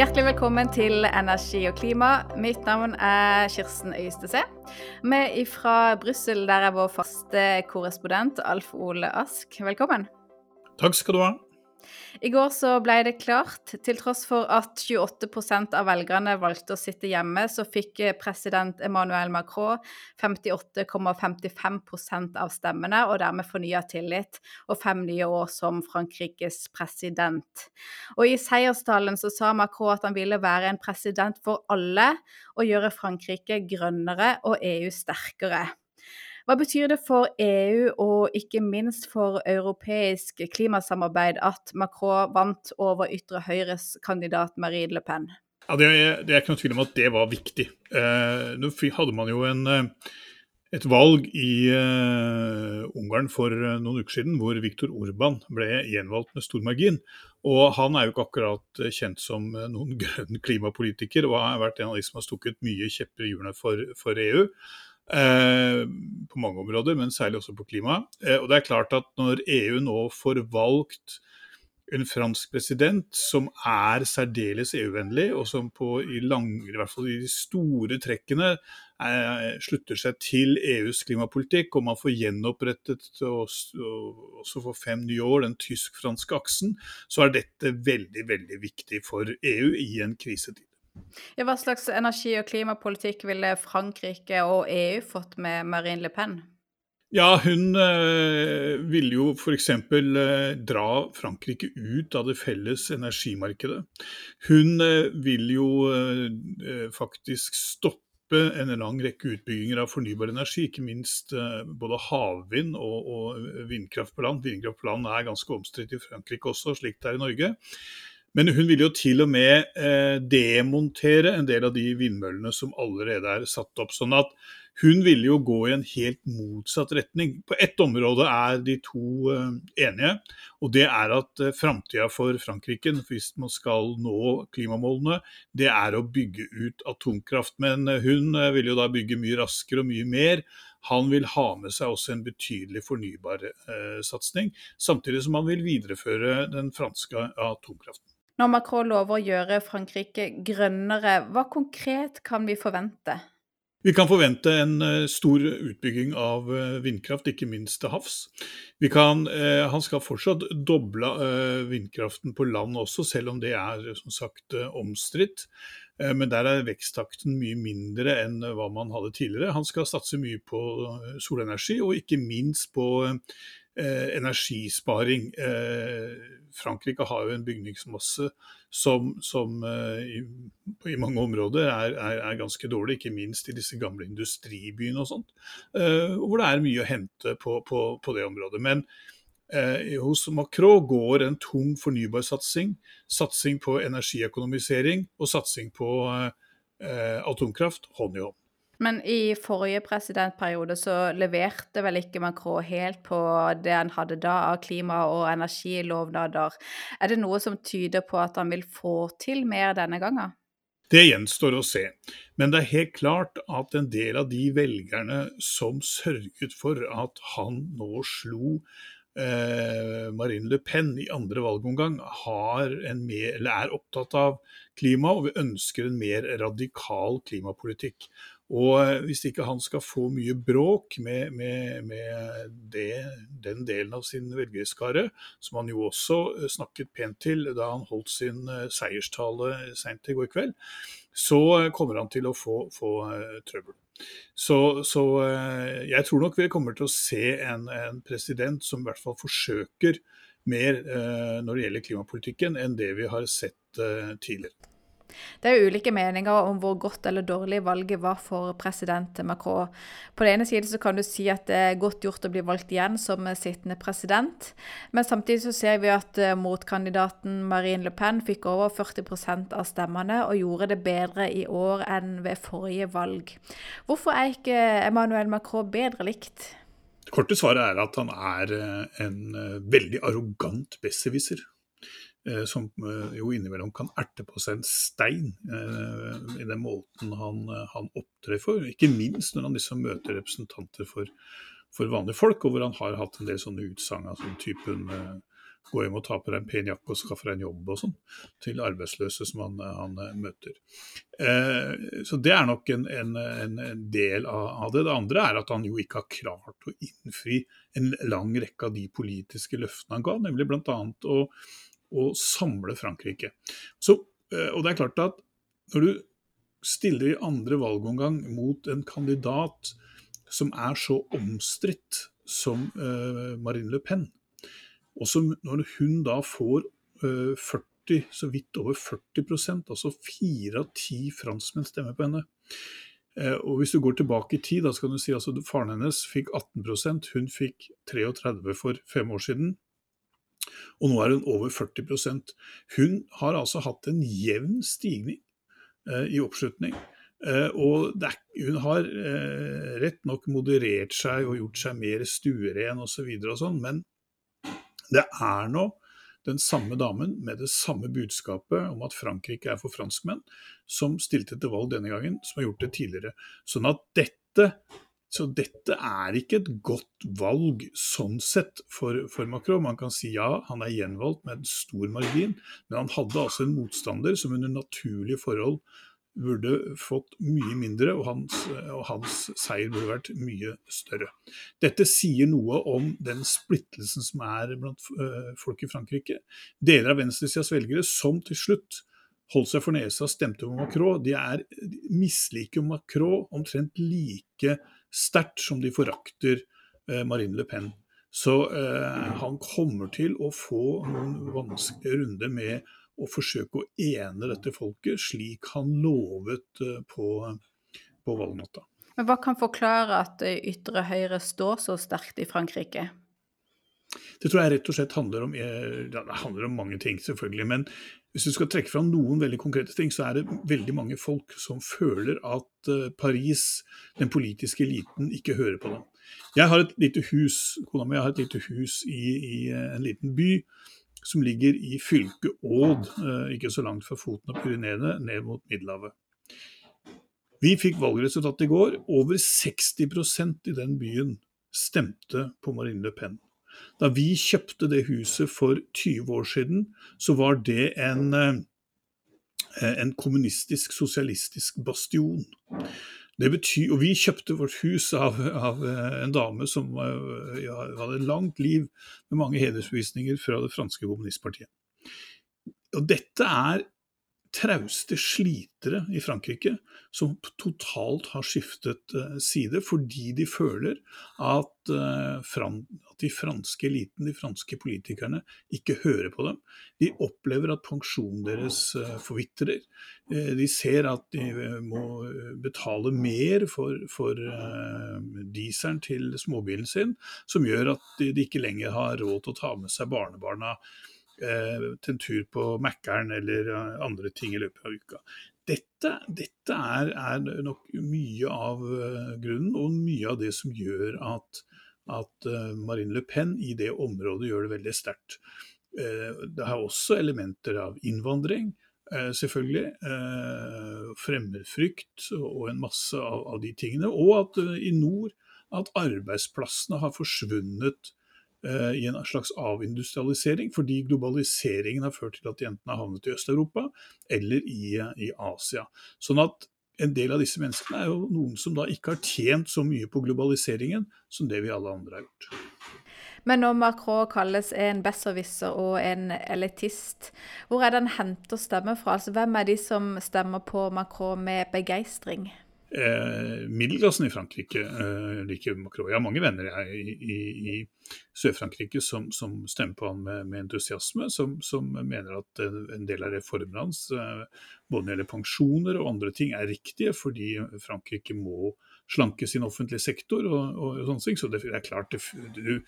Hjertelig velkommen til Energi og klima. Mitt navn er Kirsten Øystese. Vi er fra Brussel, der er vår faste korrespondent Alf Ole Ask. Velkommen. Takk skal du ha. I går så ble det klart, til tross for at 28% av velgerne valgte å sitte hjemme, så fikk president Emmanuel Macron 58,55% av stemmene, og dermed fornya tillit og fem nye år som Frankrikes president. Og I seierstalen så sa Macron at han ville være en president for alle og gjøre Frankrike grønnere og EU sterkere. Hva betyr det for EU og ikke minst for europeisk klimasamarbeid at Macron vant over ytre høyres kandidat Marine Le Pen? Ja, det, er, det er ikke noe tvil om at det var viktig. Eh, nå hadde man jo en, eh, et valg i eh, Ungarn for noen uker siden hvor Viktor Orban ble gjenvalgt med stor margin. Og han er jo ikke akkurat kjent som noen grønn klimapolitiker, og har vært en av de som har stukket mye kjepper i hjulene for, for EU. Eh, på mange områder, men særlig også på klima. Eh, og det er klart at når EU nå får valgt en fransk president som er særdeles EU-vennlig, og som på, i, lang, i hvert fall i de store trekkene eh, slutter seg til EUs klimapolitikk, og man får gjenopprettet og, og også for fem nye år den tysk-franske aksen, så er dette veldig, veldig viktig for EU i en krisetid. Hva slags energi- og klimapolitikk ville Frankrike og EU fått med Marine Le Pen? Ja, hun øh, ville jo f.eks. Øh, eh, dra Frankrike ut av det felles energimarkedet. Hun øh, vil jo faktisk stoppe en lang rekke utbygginger av fornybar energi, ikke minst både havvind og, og, vindkraft på land. Vindkraft på land er ganske omstridt i Frankrike også, slik det er i Norge. Men hun vil jo til og med eh, demontere en del av de vindmøllene som allerede er satt opp. Sånn at hun ville jo gå i en helt motsatt retning. På ett område er de to eh, enige, og det er at eh, framtida for Frankrike, hvis man skal nå klimamålene, det er å bygge ut atomkraft. Men hun eh, vil jo da bygge mye raskere og mye mer. Han vil ha med seg også en betydelig fornybarsatsing, eh, samtidig som han vil videreføre den franske atomkraften. Når Macron lover å gjøre Frankrike grønnere, hva konkret kan vi forvente? Vi kan forvente en eh, stor utbygging av eh, vindkraft, ikke minst til havs. Kan, eh, han skal fortsatt doble vindkraften på land også, selv om det er som sagt omstridt. Men der er veksttakten mye mindre enn hva man hadde tidligere. Han skal satse mye på solenergi, og ikke minst på eh, energisparing. Eh, Frankrike har jo en bygningsmasse som, som eh, i, i, mange områder er, er, er, ganske dårlig, ikke minst i disse gamle industribyene og sånt. Eh, hvor det er mye å hente på, på, på det området. Men eh, hos Macron går en tung fornybarsatsing, satsing på energiøkonomisering og satsing på eh, atomkraft hånd i hånd. Men i forrige presidentperiode så leverte vel ikke Macron helt på det han hadde da av klima- og energilovnader. Er det noe som tyder på at han vil få til mer denne gangen? Det gjenstår å se. Men det er helt klart at en del av de velgerne som sørget for at han nå slo eh, Marine Le Pen i andre valgomgang, mer, er opptatt av klima og ønsker en mer radikal klimapolitikk. Og eh, hvis ikke han skal få mye bråk med, med, med det, den delen av sin velgerskare, som han jo også eh, snakket pent til da han holdt sin eh, seierstale seint i går kveld, så kommer han til å få, få trøbbel. Så, så, jeg tror nok vi kommer til å se en, en, president som i hvert fall forsøker mer når det gjelder klimapolitikken, enn det vi har sett tidligere. Det er ulike meninger om hvor godt eller dårlig valget var for president Macron. På den ene siden så kan du si at det er godt gjort å bli valgt igjen som sittende president, men samtidig så ser vi at eh, motkandidaten Marine Le Pen fikk over 40% av stemmene og gjorde det bedre i år enn ved forrige valg. Hvorfor er ikke Emmanuel Macron bedre likt? Det korte svaret er at han er eh, en eh, veldig arrogant besserwisser. Eh, som eh, jo innimellom kan erte på seg en stein eh, i den måten han, han opptrer for. Ikke minst når han liksom møter representanter for, for, vanlige folk, og hvor han har hatt en del sånne utsagn av sånn typen gå hjem og ta på deg en pen jakke og skaffe deg en jobb og sånn, til arbeidsløse som han, han møter. Eh, så det er nok en, en, en del av det. Det andre er at han jo ikke har klart å innfri en lang rekke av de politiske løftene han ga, nemlig bl.a. Å, å samle Frankrike. Så, og det er klart at når du stiller i andre valgomgang mot en kandidat som er så omstridt som uh, Marine Le Pen. Og som når hun da får uh, 40, så vidt over 40% altså fire av ti franskmenn stemmer på henne. Og Hvis du går tilbake i tid, da skal du si altså faren hennes fikk 18% hun fikk 33 for fem år siden. Og nå er hun over 40% Hun har altså hatt en jevn stigning eh, i oppslutning. Eh, og er, hun har eh, rett nok moderert seg og gjort seg mer stueren osv., og, og sånn, men det er nå den samme damen med det samme budskapet om at Frankrike er for franskmenn, som stilte til valg denne gangen, som har gjort det tidligere. Sånn at dette, så dette er ikke et godt valg sånn sett for, for, Macron. Man kan si ja, han er gjenvalgt med en stor margin, men han hadde altså en motstander som under naturlige forhold burde fått mye mindre, og hans, og hans, seier burde vært mye større. Dette sier noe om den splittelsen som er blant uh, folk i Frankrike. Deler av venstresidas velgere som til slutt holdt seg for nesa og stemte på Macron, de, er, de misliker Macron omtrent like sterkt som de forakter uh, Marine Le Pen. Så uh, han kommer til å få noen vanskelige runder med å forsøke å ene dette folket, slik han lovet eh, på, på valgnatta. Men Hva kan forklare at ytre høyre står så sterkt i Frankrike? Det tror jeg rett og slett handler om, eh, ja, det handler om mange ting, selvfølgelig. Men hvis du skal trekke fram noen veldig konkrete ting, så er det veldig mange folk som føler at eh, Paris, den politiske eliten, ikke hører på dem. Jeg har et lite hus, kona mi har et lite hus i, i en liten by som ligger i fylket Åd, eh, ikke så langt fra foten av Pyreneene, ned mot Middelhavet. Vi fikk valgresultatet i går. Over 60% i den byen stemte på Marine Le Pen. Da vi kjøpte det huset for 20 år siden, så var det en, eh, en kommunistisk, sosialistisk bastion. Betyr, og Vi kjøpte vårt hus av, av eh, en dame som eh, ja, hadde et langt liv med mange hedersbevisninger fra det franske kommunistpartiet. Og Dette er trauste slitere i Frankrike som totalt har skiftet uh, side, fordi de føler at, uh, at, de franske eliten, de franske politikerne, ikke hører på dem. De opplever at pensjonen deres uh, forvitrer. de ser at de må betale mer for, for dieselen til småbilen sin, som gjør at de, ikke lenger har råd til å ta med seg barnebarna Eh, til en tur på Mækkern eller eh, andre ting i løpet av uka. Dette, dette er, er, nok mye av eh, grunnen, og mye av det som gjør at, at Marine Le Pen i det området gjør det veldig sterkt. Det har også elementer av innvandring, selvfølgelig. Fremmedfrykt og en masse av, av de tingene. Og at i nord at arbeidsplassene har forsvunnet Eh, i en slags avindustrialisering, fordi globaliseringen har ført til at de enten har havnet i Øst-Europa eller i, i, Asia. Sånn at en del av disse menneskene er jo noen som da ikke har tjent så mye på globaliseringen som det vi alle andre har gjort. Men når Macron kalles en besserwisser og en elitist, hvor er det han henter stemmer fra? Altså, hvem er de som stemmer på Macron med begeistring? Eh, middelklassen i Frankrike eh, liker Macron. Jeg har mange venner jeg, i, i, i Sør-Frankrike som, som, stemmer på han med, med entusiasme, som, som, mener at en del av reformene hans, eh, både når det gjelder pensjoner og andre ting, er riktige, fordi Frankrike må slanke sin offentlige sektor og, og sånne ting. Så det er klart, det, du,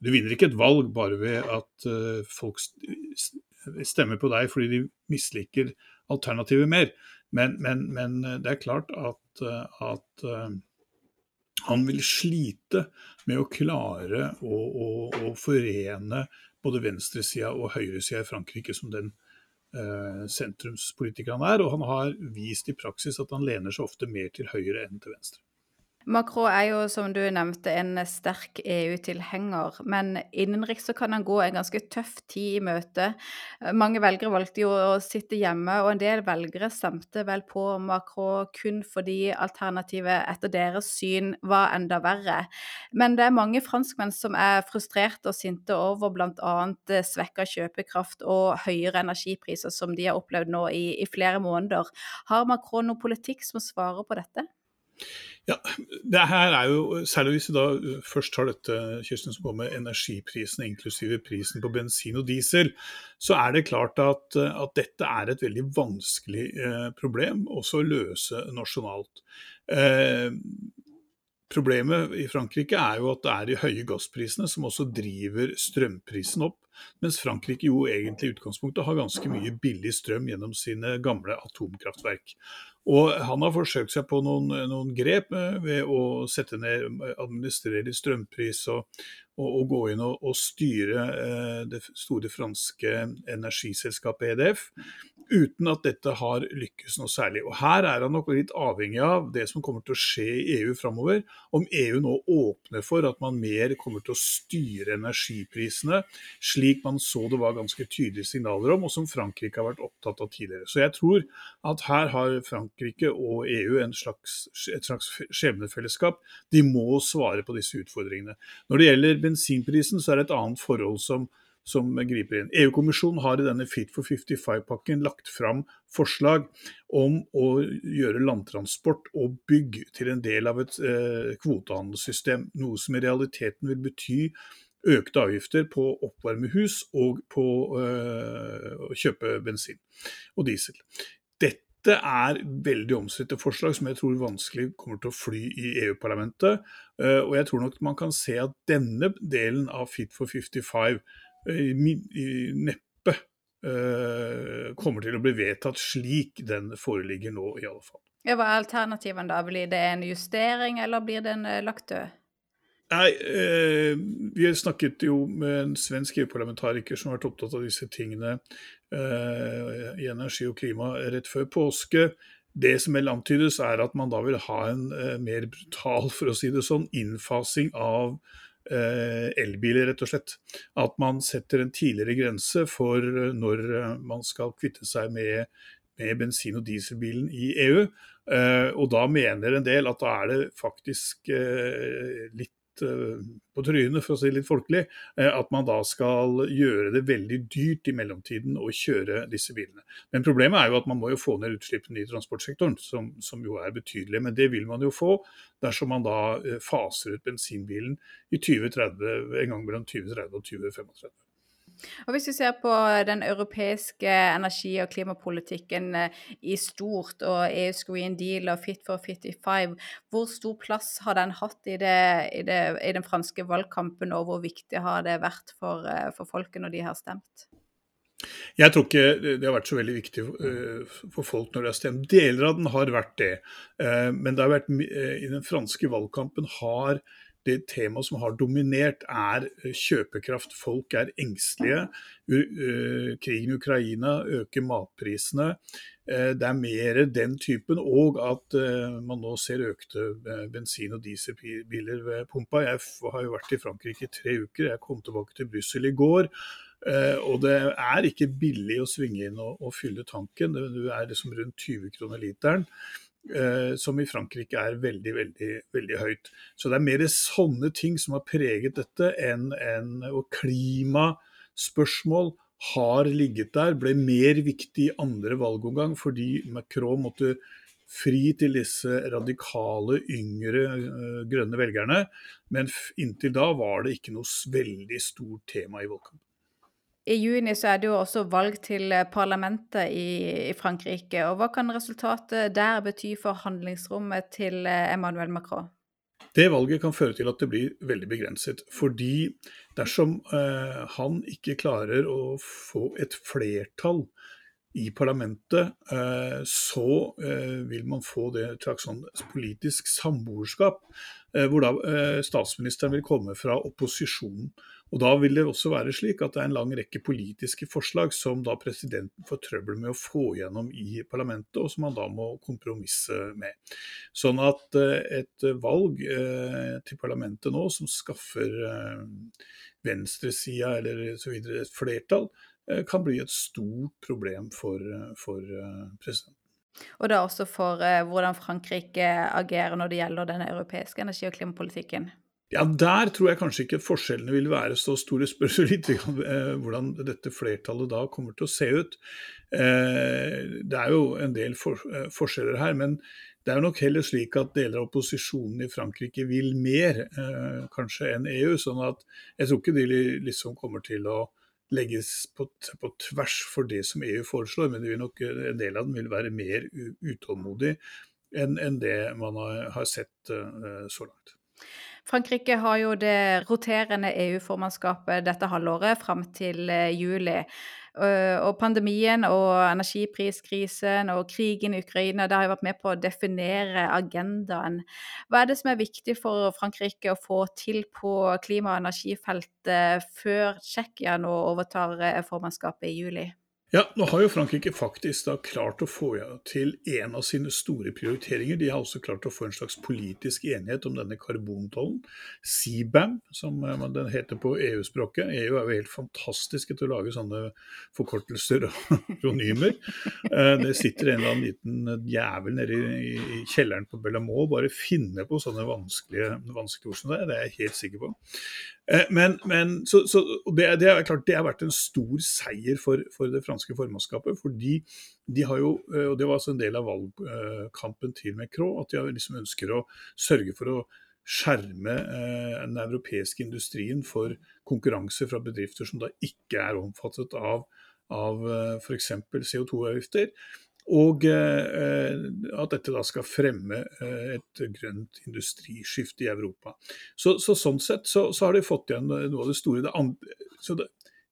du, vinner ikke et valg bare ved at uh, folk stemmer på deg fordi de misliker alternativet mer. Men, men, men det er klart at at, at eh, han vil slite med å klare å, å, å forene både venstresida og høyresida i Frankrike som den eh, sentrumspolitikeren er. Og han har vist i praksis at han lener seg ofte mer til høyre enn til venstre. Macron er jo, som du nevnte, en sterk EU-tilhenger, men innenriks så kan han gå en ganske tøff tid i møte. Mange velgere valgte jo å sitte hjemme, og en del velgere stemte vel på Macron kun fordi alternativet etter deres syn var enda verre. Men det er mange franskmenn som er frustrerte og sinte over bl.a. svekka kjøpekraft og høyere energipriser, som de har opplevd nå i, i flere måneder. Har Macron noen politikk som svarer på dette? Ja, det her er jo, Særlig hvis vi da først tar dette Kirsten, som går med energiprisene, inklusive prisen på bensin og diesel, så er det klart at, at dette er et veldig vanskelig eh, problem også å løse nasjonalt. Eh, Problemet i Frankrike er jo at det er de høye gassprisene som også driver strømprisen opp, mens Frankrike jo egentlig i utgangspunktet har ganske mye billig strøm gjennom sine gamle atomkraftverk. Og han har forsøkt seg på noen, noen grep eh, ved å sette ned, administrere strømpris og, og, og gå inn og, og styre eh, det store franske energiselskapet EDF uten at dette har lykkes noe særlig. Og Her er han nok litt avhengig av det som kommer til å skje i EU framover. Om EU nå åpner for at man mer kommer til å styre energiprisene, slik man så det var ganske tydelige signaler om, og som Frankrike har vært opptatt av tidligere. Så jeg tror at her har Frankrike og EU slags, et slags skjebnefellesskap. De må svare på disse utfordringene. Når det gjelder bensinprisen, så er det et annet forhold som som griper inn. EU-kommisjonen har i denne Fit for 55-pakken lagt fram forslag om å gjøre landtransport og bygg til en del av et eh, kvotehandelssystem. Noe som i realiteten vil bety økte avgifter på å oppvarme hus og på eh, å kjøpe bensin og diesel. Dette er veldig omstridte forslag som jeg tror vanskelig kommer til å fly i EU-parlamentet. Eh, og jeg tror nok man kan se at denne delen av Fit for 55 neppe uh, kommer til å bli vedtatt slik den foreligger nå, i alle fall. Ja, hva er alternativen da? Blir det en justering, eller blir den uh, lagt død? Nei, eh, Vi har snakket jo med en svensk EU-parlamentariker som har vært opptatt av disse tingene eh, i energi og klima rett før påske. Det som vel antydes, er at man da vil ha en eh, mer brutal for å si det sånn, innfasing av Eh, elbiler, rett og slett. At man setter en tidligere grense for eh, når eh, man skal kvitte seg med, med bensin- og dieselbilen i EU. Og da mener en del at da er det faktisk litt Eh, på trynet, for å si litt folkelig, eh, at man da skal gjøre det veldig dyrt i mellomtiden å kjøre disse bilene. Men problemet er jo at man må jo få ned utslippene i transportsektoren, som, som jo er betydelige. Men det vil man jo få dersom man da eh, faser ut bensinbilen i 2030, en gang mellom 2030 og 2035. Og Hvis vi ser på den europeiske energi- og klimapolitikken eh, i stort, og EUs Green Deal og Fit for 55, hvor stor plass har den hatt i, det, i, det, i den franske valgkampen, og hvor viktig har det vært for, eh, for folket når de har stemt? Jeg tror ikke det har vært så veldig viktig eh, for folk når de har stemt. Deler av den har vært det. Men det har vært, i den franske valgkampen har det temaet som har dominert, er eh, kjøpekraft. Folk er engstelige. Eh, krigen i Ukraina øker matprisene. Eh, det er mer den typen, og at man nå ser økte bensin- og dieselbiler ved pumpa. Jeg har jo vært i Frankrike i tre uker. Jeg kom tilbake til Brussel i går. og det er ikke billig å svinge inn og, og fylle tanken. du er liksom rundt 20 kroner literen. Eh, som i Frankrike er veldig, veldig, veldig høyt. Så det er mer sånne ting som har preget dette, enn en, Og klimaspørsmål har ligget der, ble mer viktig i andre valgomgang fordi Macron måtte fri til disse radikale, yngre, uh, grønne velgerne. Men inntil da var det ikke noe veldig stort tema i valgkampen. I juni så er det jo også valg til eh, parlamentet i, i, Frankrike. og Hva kan resultatet der bety for handlingsrommet til eh, Emmanuel Macron? Det valget kan føre til at det blir veldig begrenset. Fordi dersom eh, han ikke klarer å få et flertall i parlamentet, så vil man få det et slags sånn politisk samboerskap, hvor da statsministeren vil komme fra opposisjonen. Og Da vil det også være slik at det er en lang rekke politiske forslag som da presidenten får trøbbel med å få gjennom i parlamentet, og som han da må kompromisse med. Sånn at eh, et valg eh, til parlamentet nå som skaffer eh, venstresida eller så videre et flertall, kan bli et stort problem for, for presidenten. Og da også for hvordan Frankrike agerer når det gjelder den europeiske energi- og klimapolitikken? Ja, Der tror jeg kanskje ikke forskjellene vil være så store. Spørs litt eh, hvordan dette flertallet da kommer til å se ut. Eh, det er jo en del eh, forskjeller her, men det er nok heller slik at deler av opposisjonen i Frankrike vil mer kanskje enn EU. sånn at jeg tror ikke de liksom kommer til å legges på, på, tvers for det som EU foreslår, men nok, en del av den vil være mer utålmodig enn, enn det man har, har sett så langt. Frankrike har jo det roterende EU-formannskapet dette halvåret fram til eh, juli. Og pandemien og energipriskrisen og krigen i Ukraina det har jo vært med på å definere agendaen. Hva er det som er viktig for Frankrike å få til på klima- og energifeltet før Tsjekkia nå overtar eh, formannskapet i juli? Ja, nå har jo Frankrike faktisk da klart å få til en av sine store prioriteringer. De har også klart å få en slags politisk enighet om denne karbontollen. CBAM, som eh, den heter på EU-språket. EU er jo helt fantastiske til å lage sånne forkortelser og kronymer. Eh, det sitter en eller annen liten jævel nede i, kjelleren på Bellamont og bare finner på sånne vanskelige, vanskelige ord som det. Det er jeg helt sikker på. Eh, men, men så, så det, det, er klart det har vært en stor seier for, for, det franske formannskapet. fordi de har jo, eh, og Det var altså en del av valgkampen til Macron, at de liksom ønsker å sørge for å skjerme eh, den europeiske industrien for konkurranse fra bedrifter som da ikke er omfattet av, av f.eks. CO2-avgifter. Og eh, at dette da skal fremme eh, et grønt industriskifte i Europa. Så, så sånn sett så, så, har de fått igjen noe av det store. Det, andre, det,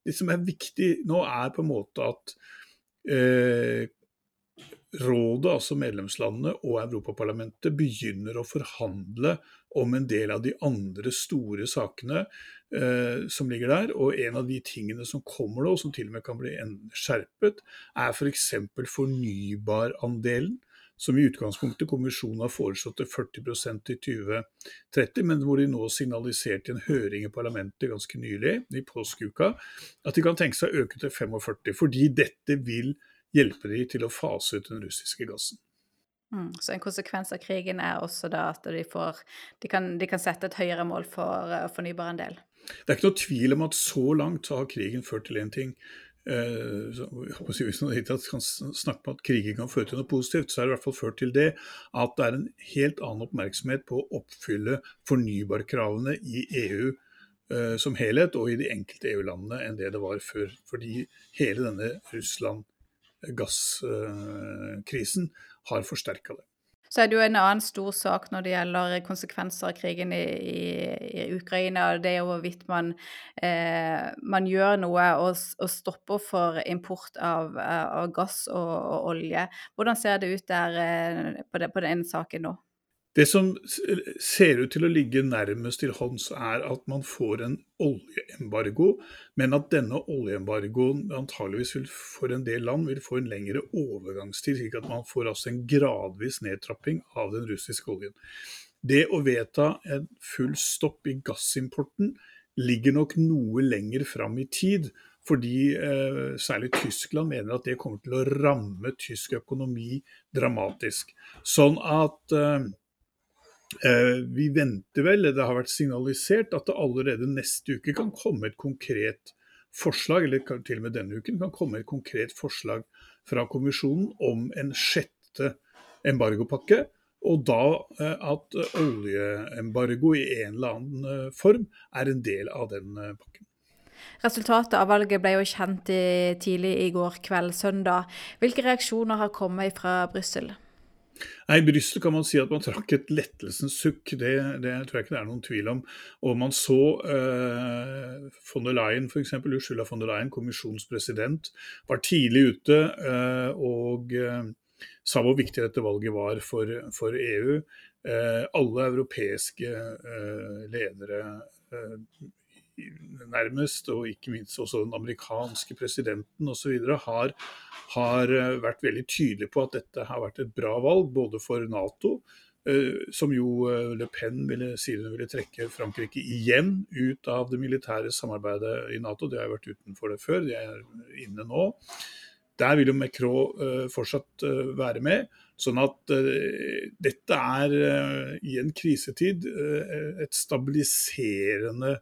det, som er viktig nå, er på en måte at eh, Rådet, altså medlemslandene og Europaparlamentet, begynner å forhandle om en del av de andre store sakene eh, som ligger der. Og en av de tingene som kommer nå, som til og med kan bli skjerpet, er f.eks. For fornybarandelen. Som i utgangspunktet kommisjonen har foreslått til 40% i 2030, men hvor de nå signaliserte i en høring i parlamentet ganske nylig, i påskeuka, at de kan tenke seg å øke til 45, fordi dette vil hjelpe de til å fase ut den russiske gassen. Mm, så en konsekvens av krigen er også da at de, får, de, kan, de kan, sette et høyere mål for uh, fornybarandel? Det er ikke noe tvil om at så langt har krigen ført til én ting. Uh, så, hvis man kan snakke om at krigen kan føre til noe positivt, så er det i hvert fall ført til det at det er en helt annen oppmerksomhet på å oppfylle fornybarkravene i EU uh, som helhet og i de enkelte EU-landene enn det det var før. Fordi hele denne Russland gasskrisen har forsterka det. Så er det jo en annen stor sak når det gjelder konsekvenser av krigen i, i, i Ukraina. Det er jo hvorvidt man, eh, man gjør noe og, og, stopper for import av, av gass og, og, olje. Hvordan ser det ut der eh, på, det, på den saken nå? Det som ser ut til å ligge nærmest til hånds, er at man får en oljeembargo, men at denne oljeembargoen antageligvis vil, for en del land vil få en lengre overgangstid, slik at man får altså en gradvis nedtrapping av den russiske oljen. Det å vedta en full stopp i gassimporten ligger nok noe lenger fram i tid, fordi eh, særlig Tyskland mener at det kommer til å ramme tysk økonomi dramatisk. Sånn at eh, vi venter vel, det har vært signalisert, at det allerede neste uke kan komme et konkret forslag, eller til og med denne uken kan komme et konkret forslag fra kommisjonen om en sjette embargopakke. Og da eh, at oljeembargo i en eller annen eh, form er en del av den pakken. Resultatet av valget ble jo kjent i, tidlig i går kveld, søndag. Hvilke reaksjoner har kommet fra Brussel? Nei, I Brussel kan man si at man trakk et lettelsens sukk, det, det, tror jeg ikke det er noen tvil om. Og man så eh, von der Leyen, f.eks. Ursula von der Leyen, kommisjonspresident, var tidlig ute eh, og eh, sa hvor viktig dette valget var for, for EU. Eh, alle europeiske eh, ledere eh, nærmest, og ikke minst også den amerikanske presidenten osv., har, har eh, vært veldig tydelig på at dette har vært et bra valg, både for Nato, eh, som jo eh, Le Pen ville, sier hun ville trekke Frankrike igjen ut av det militære samarbeidet i Nato. De har vært utenfor det før, de er inne nå. Der vil jo Macron fortsatt være med. Sånn at dette er i en krisetid et stabiliserende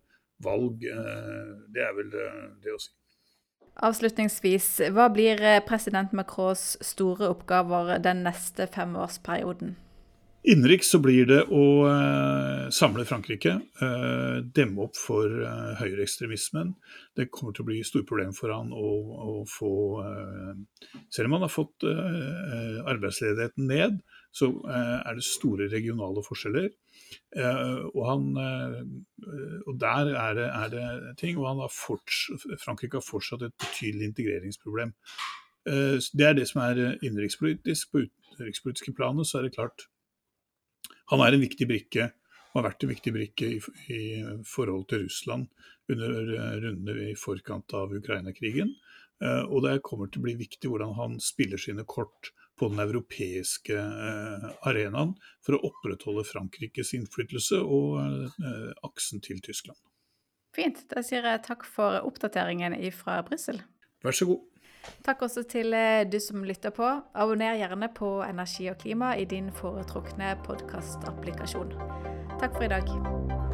valg. Eh, det er vel eh, det å si. Avslutningsvis, hva blir eh, president Macrons store oppgaver den neste femårsperioden? Innenriks så blir det å uh, samle Frankrike, uh, demme opp for uh, høyreekstremismen. Det kommer til å bli store problemer for han å, å få Selv om han har fått arbeidsledigheten ned, så er det store regionale forskjeller. Eh, og, han, eh, og der er det, er det, ting. Og har fortsatt, Frankrike har fortsatt et betydelig integreringsproblem. Eh, det er det som er innenrikspolitisk. På utenrikspolitiske planet så er det klart han er en viktig brikke, og har vært en viktig brikke i, i forhold til Russland under rundene i forkant av Ukraina-krigen. Og det kommer til å bli viktig hvordan han spiller sine kort på den europeiske eh, arenaen for å opprettholde Frankrikes innflytelse og eh, aksen til Tyskland. Fint. Da sier jeg takk for oppdateringen fra Brussel. Vær så god. Takk også til eh, du som lytter på. Abonner gjerne på Energi og klima i din foretrukne podkastapplikasjon. Takk for i dag.